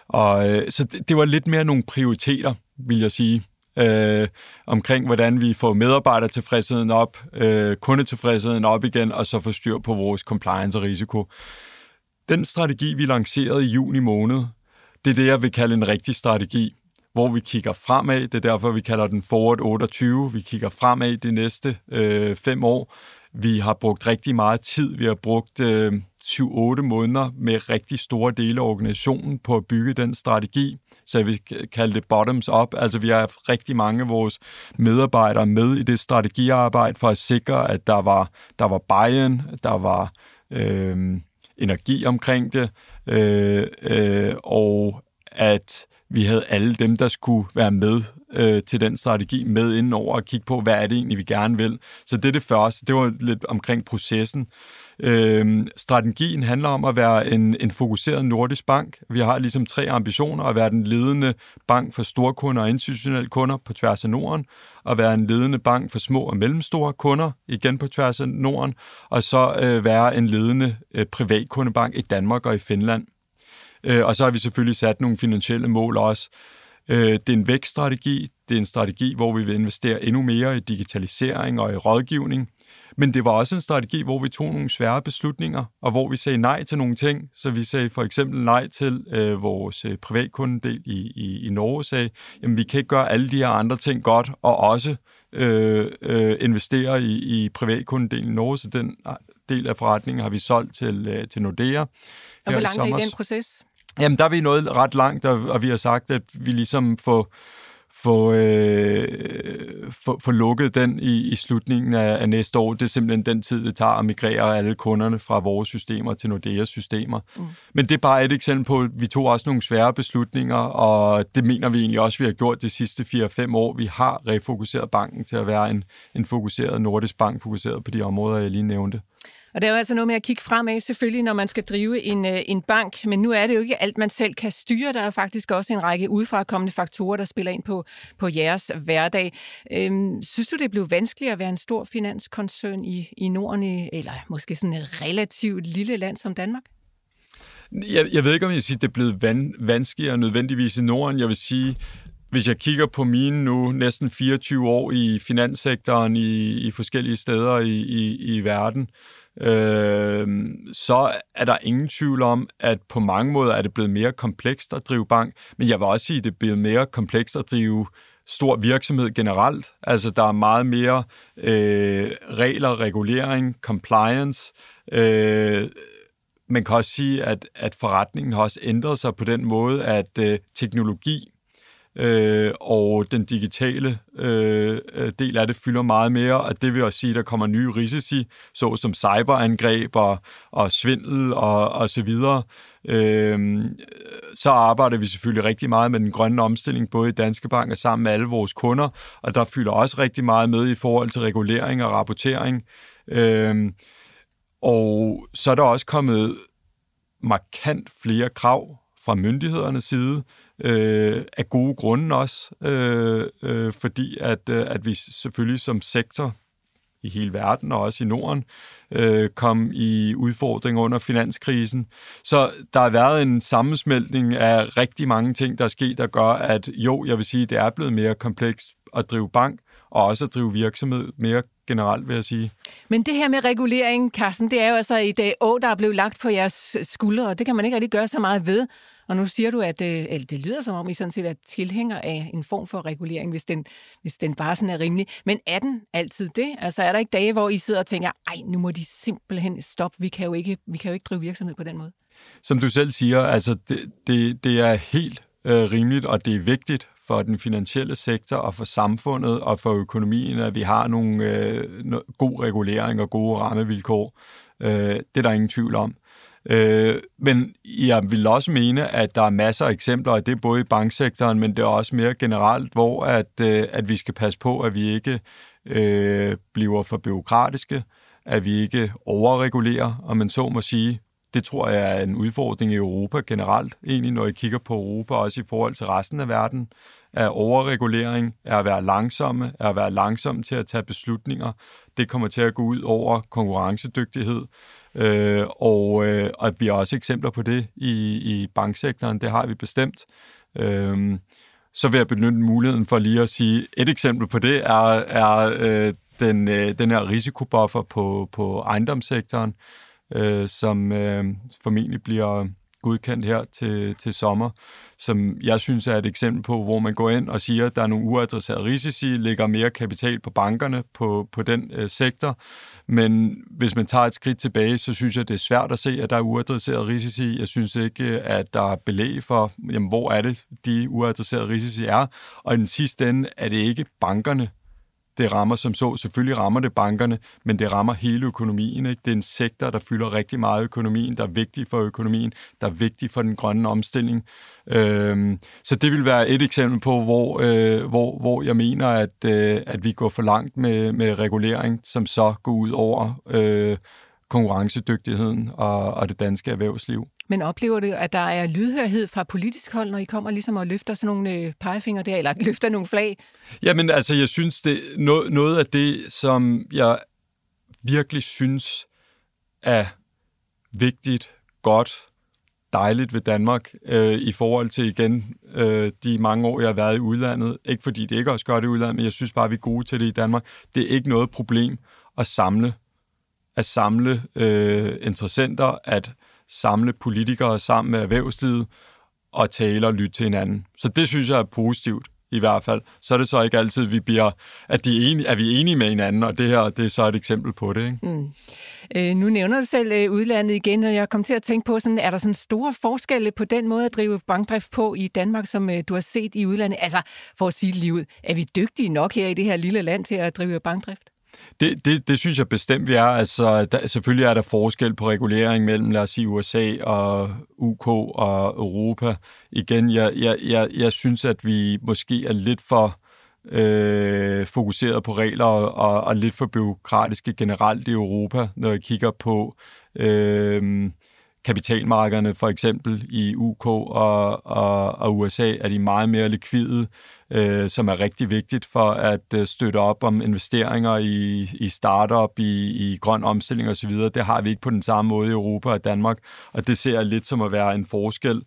og, øh, så det, det var lidt mere nogle prioriteter, vil jeg sige. Øh, omkring, hvordan vi får medarbejdertilfredsheden op, øh, kundetilfredsheden op igen, og så får styr på vores compliance og risiko. Den strategi, vi lancerede i juni måned, det er det, jeg vil kalde en rigtig strategi hvor vi kigger fremad. Det er derfor, vi kalder den Forward 28. Vi kigger fremad de næste øh, fem år. Vi har brugt rigtig meget tid. Vi har brugt øh, 7-8 måneder med rigtig store dele af organisationen på at bygge den strategi. Så jeg vil kalde det bottoms up. Altså vi har haft rigtig mange af vores medarbejdere med i det strategiarbejde for at sikre, at der var, der var buy-in, der var øh, energi omkring det, øh, øh, og at vi havde alle dem, der skulle være med øh, til den strategi med ind over og kigge på, hvad er det egentlig, vi gerne vil. Så det er det første. Det var lidt omkring processen. Øh, strategien handler om at være en, en fokuseret nordisk bank. Vi har ligesom tre ambitioner, at være den ledende bank for store kunder og institutionelle kunder på tværs af Norden, at være en ledende bank for små og mellemstore kunder, igen på tværs af Norden, og så øh, være en ledende øh, privatkundebank i Danmark og i Finland. Øh, og så har vi selvfølgelig sat nogle finansielle mål også. Øh, det er en vækststrategi. Det er en strategi, hvor vi vil investere endnu mere i digitalisering og i rådgivning. Men det var også en strategi, hvor vi tog nogle svære beslutninger, og hvor vi sagde nej til nogle ting. Så vi sagde for eksempel nej til øh, vores øh, privatkundedel i, i, i Norge, sagde, jamen vi kan ikke gøre alle de her andre ting godt, og også øh, øh, investere i, i privatkundedelen i Norge, så den øh, del af forretningen har vi solgt til, øh, til Nordea. Og hvor langt er I den proces? Jamen, der er vi nået ret langt, og, og vi har sagt, at vi ligesom får få, øh, få, få lukket den i, i slutningen af, af næste år. Det er simpelthen den tid, det tager at migrere alle kunderne fra vores systemer til Nordeas systemer. Mm. Men det er bare et eksempel på, at vi tog også nogle svære beslutninger, og det mener vi egentlig også, vi har gjort de sidste 4-5 år. Vi har refokuseret banken til at være en, en fokuseret nordisk bank, fokuseret på de områder, jeg lige nævnte. Og det er jo altså noget med at kigge fremad, selvfølgelig, når man skal drive en, øh, en bank. Men nu er det jo ikke alt, man selv kan styre. Der er faktisk også en række udefrakommende faktorer, der spiller ind på, på jeres hverdag. Øhm, synes du, det blev vanskeligt at være en stor finanskoncern i, i Norden, eller måske sådan et relativt lille land som Danmark? Jeg, jeg ved ikke, om jeg siger, at det er blevet van, vanskeligere nødvendigvis i Norden. Jeg vil sige, hvis jeg kigger på mine nu næsten 24 år i finanssektoren i, i forskellige steder i, i, i verden, øh, så er der ingen tvivl om, at på mange måder er det blevet mere komplekst at drive bank, men jeg vil også sige, at det er blevet mere komplekst at drive stor virksomhed generelt. Altså, der er meget mere øh, regler, regulering, compliance. Øh, man kan også sige, at, at forretningen har også ændret sig på den måde, at øh, teknologi øh, og den digitale øh, del af det fylder meget mere, og det vil også sige, at der kommer nye risici, såsom cyberangreb og, og svindel og, og så videre. Øh, så arbejder vi selvfølgelig rigtig meget med den grønne omstilling, både i Danske Bank og sammen med alle vores kunder, og der fylder også rigtig meget med i forhold til regulering og rapportering. Øh, og så er der også kommet markant flere krav fra myndighedernes side, øh, af gode grunde også, øh, øh, fordi at, øh, at vi selvfølgelig som sektor i hele verden og også i Norden øh, kom i udfordringer under finanskrisen. Så der har været en sammensmeltning af rigtig mange ting, der er sket, der gør, at jo, jeg vil sige, det er blevet mere komplekst at drive bank, og også at drive virksomhed mere generelt, vil jeg sige. Men det her med regulering, Carsten, det er jo altså et år, der er blevet lagt på jeres skuldre, og det kan man ikke rigtig gøre så meget ved. Og nu siger du, at øh, eller det lyder som om, I sådan set er tilhænger af en form for regulering, hvis den, hvis den bare sådan er rimelig. Men er den altid det? Altså er der ikke dage, hvor I sidder og tænker, ej, nu må de simpelthen stoppe, vi kan jo ikke, vi kan jo ikke drive virksomhed på den måde? Som du selv siger, altså det, det, det er helt øh, rimeligt, og det er vigtigt for den finansielle sektor og for samfundet og for økonomien, at vi har nogle øh, god regulering og gode rammevilkår. Øh, det er der ingen tvivl om. Øh, men jeg vil også mene, at der er masser af eksempler, og det er både i banksektoren, men det er også mere generelt, hvor at, øh, at vi skal passe på, at vi ikke øh, bliver for byråkratiske, at vi ikke overregulerer, om man så må sige. Det tror jeg er en udfordring i Europa generelt, egentlig når I kigger på Europa, også i forhold til resten af verden, er overregulering, er at være langsomme, er at være langsomme til at tage beslutninger. Det kommer til at gå ud over konkurrencedygtighed. Øh, og, øh, og vi har også eksempler på det i, i banksektoren. Det har vi bestemt. Øh, så vil jeg benytte muligheden for lige at sige, et eksempel på det er, er øh, den, øh, den her risikobuffer på, på ejendomssektoren, øh, som øh, formentlig bliver godkendt her til, til sommer, som jeg synes er et eksempel på, hvor man går ind og siger, at der er nogle uadresserede risici, lægger mere kapital på bankerne på, på den øh, sektor. Men hvis man tager et skridt tilbage, så synes jeg, det er svært at se, at der er uadresserede risici. Jeg synes ikke, at der er belæg for, jamen, hvor er det, de uadresserede risici er. Og i den sidste ende er det ikke bankerne, det rammer som så. Selvfølgelig rammer det bankerne, men det rammer hele økonomien. Ikke? Det er en sektor, der fylder rigtig meget i økonomien, der er vigtig for økonomien, der er vigtig for den grønne omstilling. Øhm, så det vil være et eksempel på, hvor, øh, hvor, hvor jeg mener, at, øh, at vi går for langt med, med regulering, som så går ud over øh, konkurrencedygtigheden og, og det danske erhvervsliv. Men oplever du, at der er lydhørhed fra politisk hold, når I kommer ligesom og løfter sådan nogle øh, pegefinger der, eller løfter nogle flag? Jamen altså, jeg synes, det noget, noget af det, som jeg virkelig synes er vigtigt, godt, dejligt ved Danmark øh, i forhold til igen øh, de mange år, jeg har været i udlandet. Ikke fordi det ikke også gør det i udlandet, men jeg synes bare, vi er gode til det i Danmark. Det er ikke noget problem at samle at samle øh, interessenter, at samle politikere sammen med erhvervslivet og tale og lytte til hinanden. Så det synes jeg er positivt i hvert fald. Så er det så ikke altid, vi bliver, at de er, enige, er vi enige med hinanden, og det her det er så et eksempel på det. Ikke? Mm. Øh, nu nævner du selv øh, udlandet igen, og jeg kom til at tænke på, sådan, er der sådan store forskelle på den måde at drive bankdrift på i Danmark, som øh, du har set i udlandet? Altså, for at sige det lige ud, er vi dygtige nok her i det her lille land til at drive bankdrift? Det, det, det synes jeg bestemt, vi er. Altså, der, selvfølgelig er der forskel på regulering mellem, lad os sige, USA og UK og Europa. Igen, jeg, jeg, jeg, jeg synes, at vi måske er lidt for øh, fokuseret på regler og, og lidt for byråkratiske generelt i Europa, når jeg kigger på øh, kapitalmarkederne for eksempel i UK og, og, og USA, er de meget mere likvide øh, som er rigtig vigtigt for at øh, støtte op om investeringer i, i startup, i, i grøn omstilling osv. Det har vi ikke på den samme måde i Europa og Danmark, og det ser jeg lidt som at være en forskel.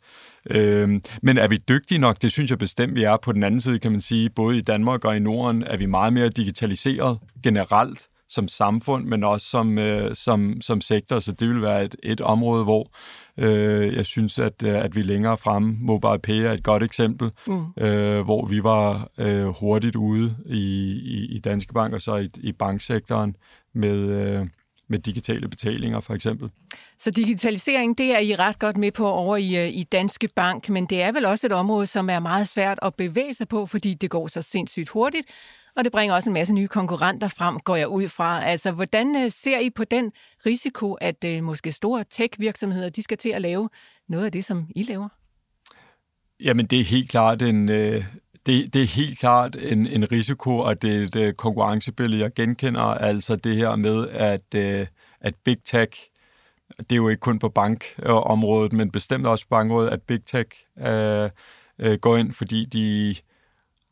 Øh, men er vi dygtige nok? Det synes jeg bestemt, vi er. På den anden side kan man sige, både i Danmark og i Norden er vi meget mere digitaliseret generelt som samfund, men også som, øh, som, som sektor. Så det vil være et, et område, hvor øh, jeg synes, at, øh, at vi længere fremme, Mobile Pay er et godt eksempel, mm. øh, hvor vi var øh, hurtigt ude i, i, i Danske Bank og så i, i banksektoren med, øh, med digitale betalinger for eksempel. Så digitalisering, det er I ret godt med på over i, øh, i Danske Bank, men det er vel også et område, som er meget svært at bevæge sig på, fordi det går så sindssygt hurtigt, og det bringer også en masse nye konkurrenter frem, går jeg ud fra. Altså, hvordan øh, ser I på den risiko, at øh, måske store tech-virksomheder, de skal til at lave noget af det, som I laver? Jamen, det er helt klart en, øh, det, det er helt klart en, en risiko, og det er et konkurrencebillede, jeg genkender. Altså det her med, at, at Big Tech, det er jo ikke kun på bankområdet, men bestemt også på bankområdet, at Big Tech øh, går ind, fordi de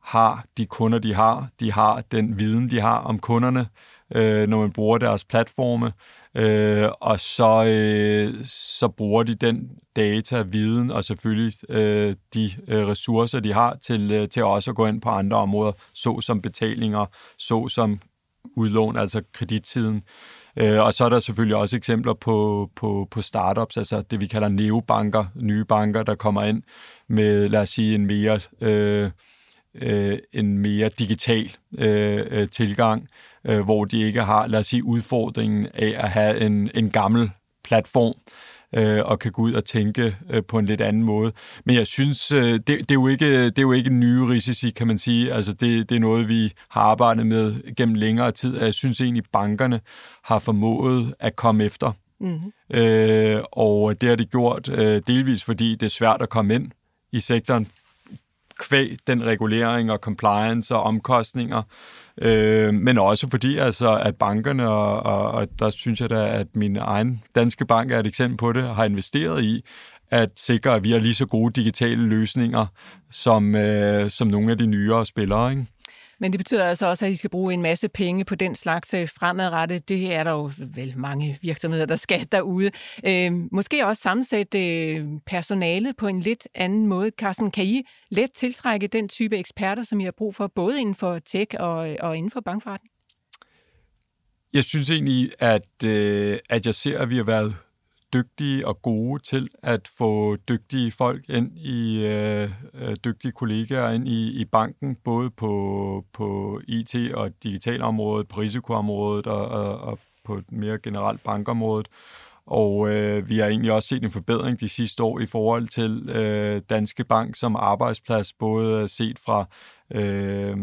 har de kunder, de har. De har den viden, de har om kunderne, øh, når man bruger deres platforme. Øh, og så, øh, så bruger de den data, viden og selvfølgelig øh, de øh, ressourcer, de har til, øh, til også at gå ind på andre områder, såsom betalinger, såsom udlån, altså kredittiden. Øh, og så er der selvfølgelig også eksempler på, på, på startups, altså det vi kalder neobanker, nye banker, der kommer ind med, lad os sige, en mere... Øh, øh, en mere digital øh, øh, tilgang, øh, hvor de ikke har, lad os sige, udfordringen af at have en, en gammel platform, øh, og kan gå ud og tænke øh, på en lidt anden måde. Men jeg synes, øh, det, det, er jo ikke, det er jo ikke nye risici, kan man sige. Altså det, det er noget, vi har arbejdet med gennem længere tid, og jeg synes egentlig, bankerne har formået at komme efter. Mm-hmm. Øh, og det har de gjort øh, delvis, fordi det er svært at komme ind i sektoren kvæg den regulering og compliance og omkostninger, øh, men også fordi altså, at bankerne, og, og, og der synes jeg da, at min egen danske bank er et eksempel på det, har investeret i at sikre, at vi har lige så gode digitale løsninger som, øh, som nogle af de nyere spillere. Ikke? Men det betyder altså også, at I skal bruge en masse penge på den slags øh, fremadrettet. Det er der jo vel mange virksomheder, der skal derude. Øh, måske også sammensætte øh, personalet på en lidt anden måde. Carsten, kan I let tiltrække den type eksperter, som I har brug for, både inden for tech og, øh, og inden for bankforretning? Jeg synes egentlig, at, øh, at jeg ser, at vi har været dygtige og gode til at få dygtige folk ind i, øh, øh dygtige kollegaer ind i, i banken, både på, på IT- og digitalområdet, på risikoområdet og, og, og på et mere generelt bankområdet. Og øh, vi har egentlig også set en forbedring de sidste år i forhold til øh, Danske Bank som arbejdsplads, både set fra, øh,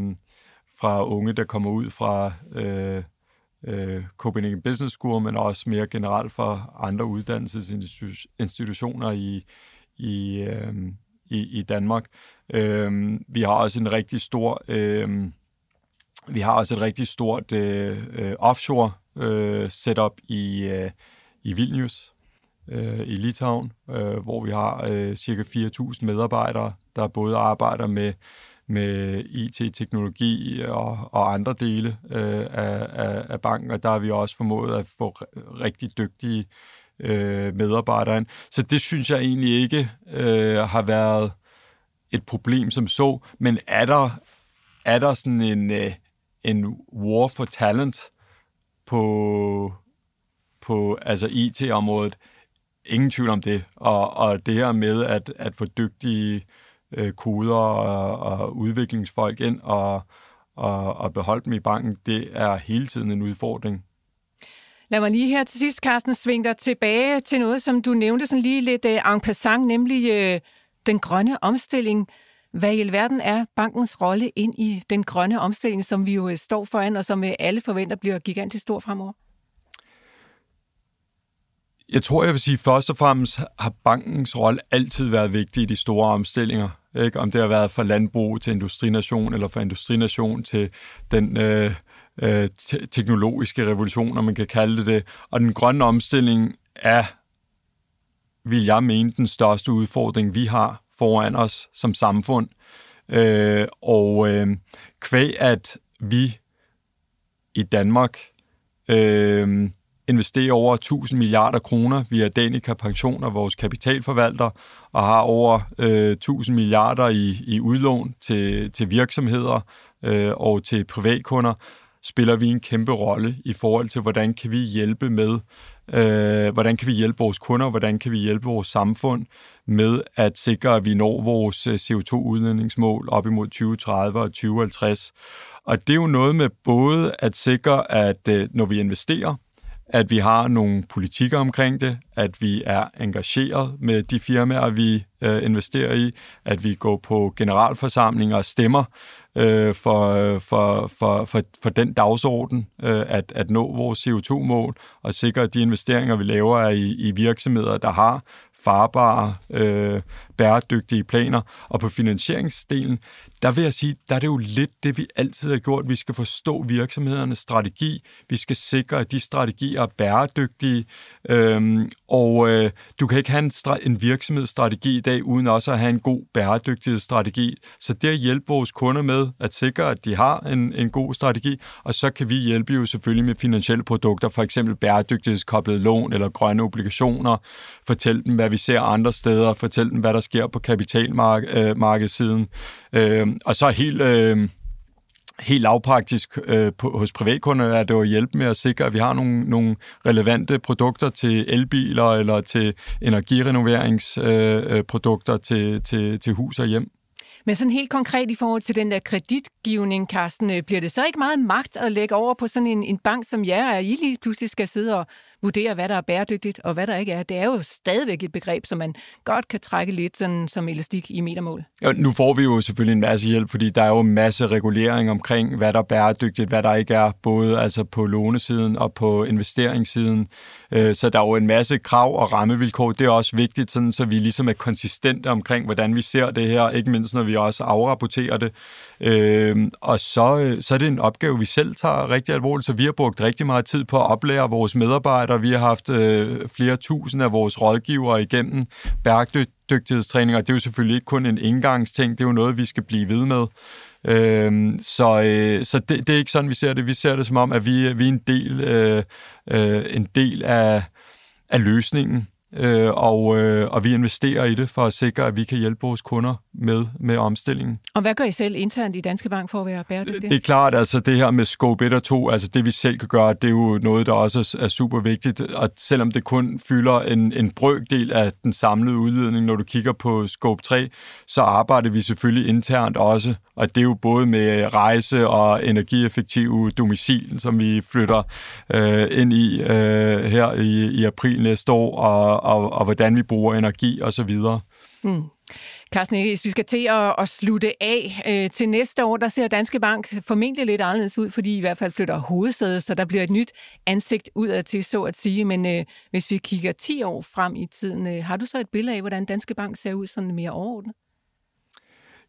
fra unge, der kommer ud fra øh, øh, Copenhagen Business School, men også mere generelt for andre uddannelsesinstitutioner i, i, øh, i, i Danmark. Øh, vi har også en rigtig stor... Øh, vi har også et rigtig stort øh, øh, offshore øh, setup i, øh, i Vilnius, øh, i Litauen, øh, hvor vi har øh, cirka 4.000 medarbejdere, der både arbejder med med IT-teknologi og, og andre dele øh, af, af, af banken, og der har vi også formået at få rigtig dygtige øh, medarbejdere ind. Så det synes jeg egentlig ikke øh, har været et problem som så, men er der, er der sådan en, øh, en war for talent på, på altså IT-området? Ingen tvivl om det. Og, og det her med at, at få dygtige øh, koder og, og udviklingsfolk ind og, og, og beholde dem i banken, det er hele tiden en udfordring. Lad mig lige her til sidst, Carsten, svinge dig tilbage til noget, som du nævnte sådan lige lidt uh, en passant, nemlig uh, den grønne omstilling. Hvad i alverden er bankens rolle ind i den grønne omstilling, som vi jo uh, står foran, og som uh, alle forventer bliver gigantisk stor fremover? Jeg tror, jeg vil sige, først og fremmest har bankens rolle altid været vigtig i de store omstillinger. Ikke? Om det har været fra landbrug til industrination, eller fra industrination til den øh, øh, te- teknologiske revolution, om man kan kalde det det. Og den grønne omstilling er, vil jeg mene, den største udfordring, vi har foran os som samfund. Øh, og øh, kvæg at vi i Danmark øh, investerer over 1000 milliarder kroner via Danica Pension og vores kapitalforvalter, og har over øh, 1000 milliarder i, i udlån til, til virksomheder øh, og til privatkunder, spiller vi en kæmpe rolle i forhold til, hvordan kan vi hjælpe med, øh, hvordan kan vi hjælpe vores kunder, hvordan kan vi hjælpe vores samfund med at sikre, at vi når vores øh, CO2-udledningsmål op imod 2030 og 2050. Og det er jo noget med både at sikre, at øh, når vi investerer, at vi har nogle politikker omkring det, at vi er engageret med de firmaer, vi øh, investerer i, at vi går på generalforsamlinger og stemmer øh, for, for, for, for, for den dagsorden, øh, at, at nå vores CO2-mål og sikre, at de investeringer, vi laver, er i, i virksomheder, der har farbare, øh, bæredygtige planer. Og på finansieringsdelen, der vil jeg sige, der er det jo lidt det, vi altid har gjort. Vi skal forstå virksomhedernes strategi. Vi skal sikre, at de strategier er bæredygtige. Øhm, og øh, du kan ikke have en, en virksomhedsstrategi i dag, uden også at have en god bæredygtighedsstrategi. Så det at hjælpe vores kunder med at sikre, at de har en, en god strategi, og så kan vi hjælpe jo selvfølgelig med finansielle produkter, for eksempel bæredygtighedskoblede lån eller grønne obligationer. Fortæl dem, hvad vi ser andre steder. Fortæl dem, hvad der sker på kapitalmarkedssiden. Øh, Øh, og så helt... Øh, helt lavpraktisk øh, på, hos privatkunder er det jo at hjælpe med at sikre, at vi har nogle, nogle relevante produkter til elbiler eller til energirenoveringsprodukter øh, øh til, til, til hus og hjem. Men sådan helt konkret i forhold til den der kreditgivning, Carsten, øh, bliver det så ikke meget magt at lægge over på sådan en, en bank som jer, at I lige pludselig skal sidde og vurdere, hvad der er bæredygtigt og hvad der ikke er? Det er jo stadigvæk et begreb, som man godt kan trække lidt sådan, som elastik i metermål. Ja, nu får vi jo selvfølgelig en masse hjælp, fordi der er jo en masse regulering omkring, hvad der er bæredygtigt, hvad der ikke er, både altså på lånesiden og på investeringssiden. Øh, så der er jo en masse krav og rammevilkår. Det er også vigtigt, sådan, så vi ligesom er konsistente omkring, hvordan vi ser det her, ikke mindst når vi også afrapporterer det. Øh, og så, øh, så er det en opgave, vi selv tager rigtig alvorligt, så vi har brugt rigtig meget tid på at oplære vores medarbejdere. Vi har haft øh, flere tusind af vores rådgivere igennem bæredygtighedstræning, og det er jo selvfølgelig ikke kun en indgangsting, det er jo noget, vi skal blive ved med. Øh, så øh, så det, det er ikke sådan, vi ser det. Vi ser det som om, at vi, vi er en del, øh, øh, en del af, af løsningen øh, og, øh, og vi investerer i det for at sikre, at vi kan hjælpe vores kunder med, med omstillingen. Og hvad gør I selv internt i Danske Bank for at være bæredygtige? Det er klart, altså det her med scope 1 og 2, altså det vi selv kan gøre, det er jo noget, der også er super vigtigt, og selvom det kun fylder en, en brøkdel af den samlede udledning, når du kigger på scope 3, så arbejder vi selvfølgelig internt også, og det er jo både med rejse og energieffektive domicil, som vi flytter øh, ind i øh, her i, i april næste år, og og, og hvordan vi bruger energi osv. Mm. Carsten hvis vi skal til at, at slutte af øh, til næste år, der ser Danske Bank formentlig lidt anderledes ud, fordi I i hvert fald flytter hovedstedet, så der bliver et nyt ansigt ud af til, så at sige. Men øh, hvis vi kigger 10 år frem i tiden, øh, har du så et billede af, hvordan Danske Bank ser ud sådan mere overordnet?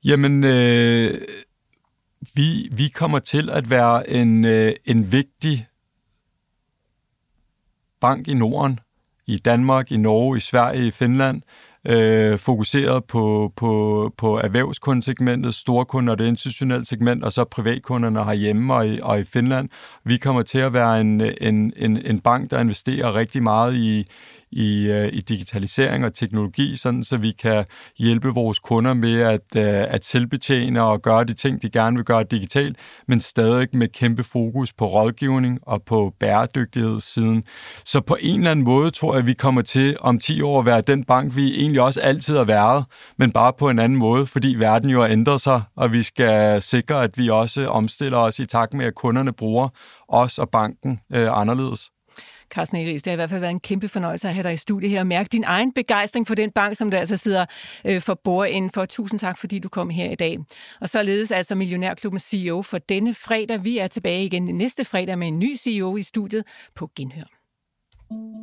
Jamen, øh, vi, vi kommer til at være en, øh, en vigtig bank i Norden, i Danmark, i Norge, i Sverige, i Finland, øh, fokuseret på, på, på erhvervskundesegmentet, storkunder det institutionelle segment, og så privatkunderne herhjemme og i, og i Finland. Vi kommer til at være en, en, en, en bank, der investerer rigtig meget i, i, øh, i digitalisering og teknologi, sådan så vi kan hjælpe vores kunder med at, øh, at selvbetjene og gøre de ting, de gerne vil gøre digitalt, men stadig med kæmpe fokus på rådgivning og på bæredygtighedssiden. Så på en eller anden måde tror jeg, at vi kommer til om 10 år at være den bank, vi egentlig også altid har været, men bare på en anden måde, fordi verden jo har ændret sig, og vi skal sikre, at vi også omstiller os i takt med, at kunderne bruger os og banken øh, anderledes. Carsten Eris, det har i hvert fald været en kæmpe fornøjelse at have dig i studiet her og mærke din egen begejstring for den bank, som du altså sidder øh, for bord inden for. Tusind tak, fordi du kom her i dag. Og således altså Millionærklubben CEO for denne fredag. Vi er tilbage igen næste fredag med en ny CEO i studiet på Genhør.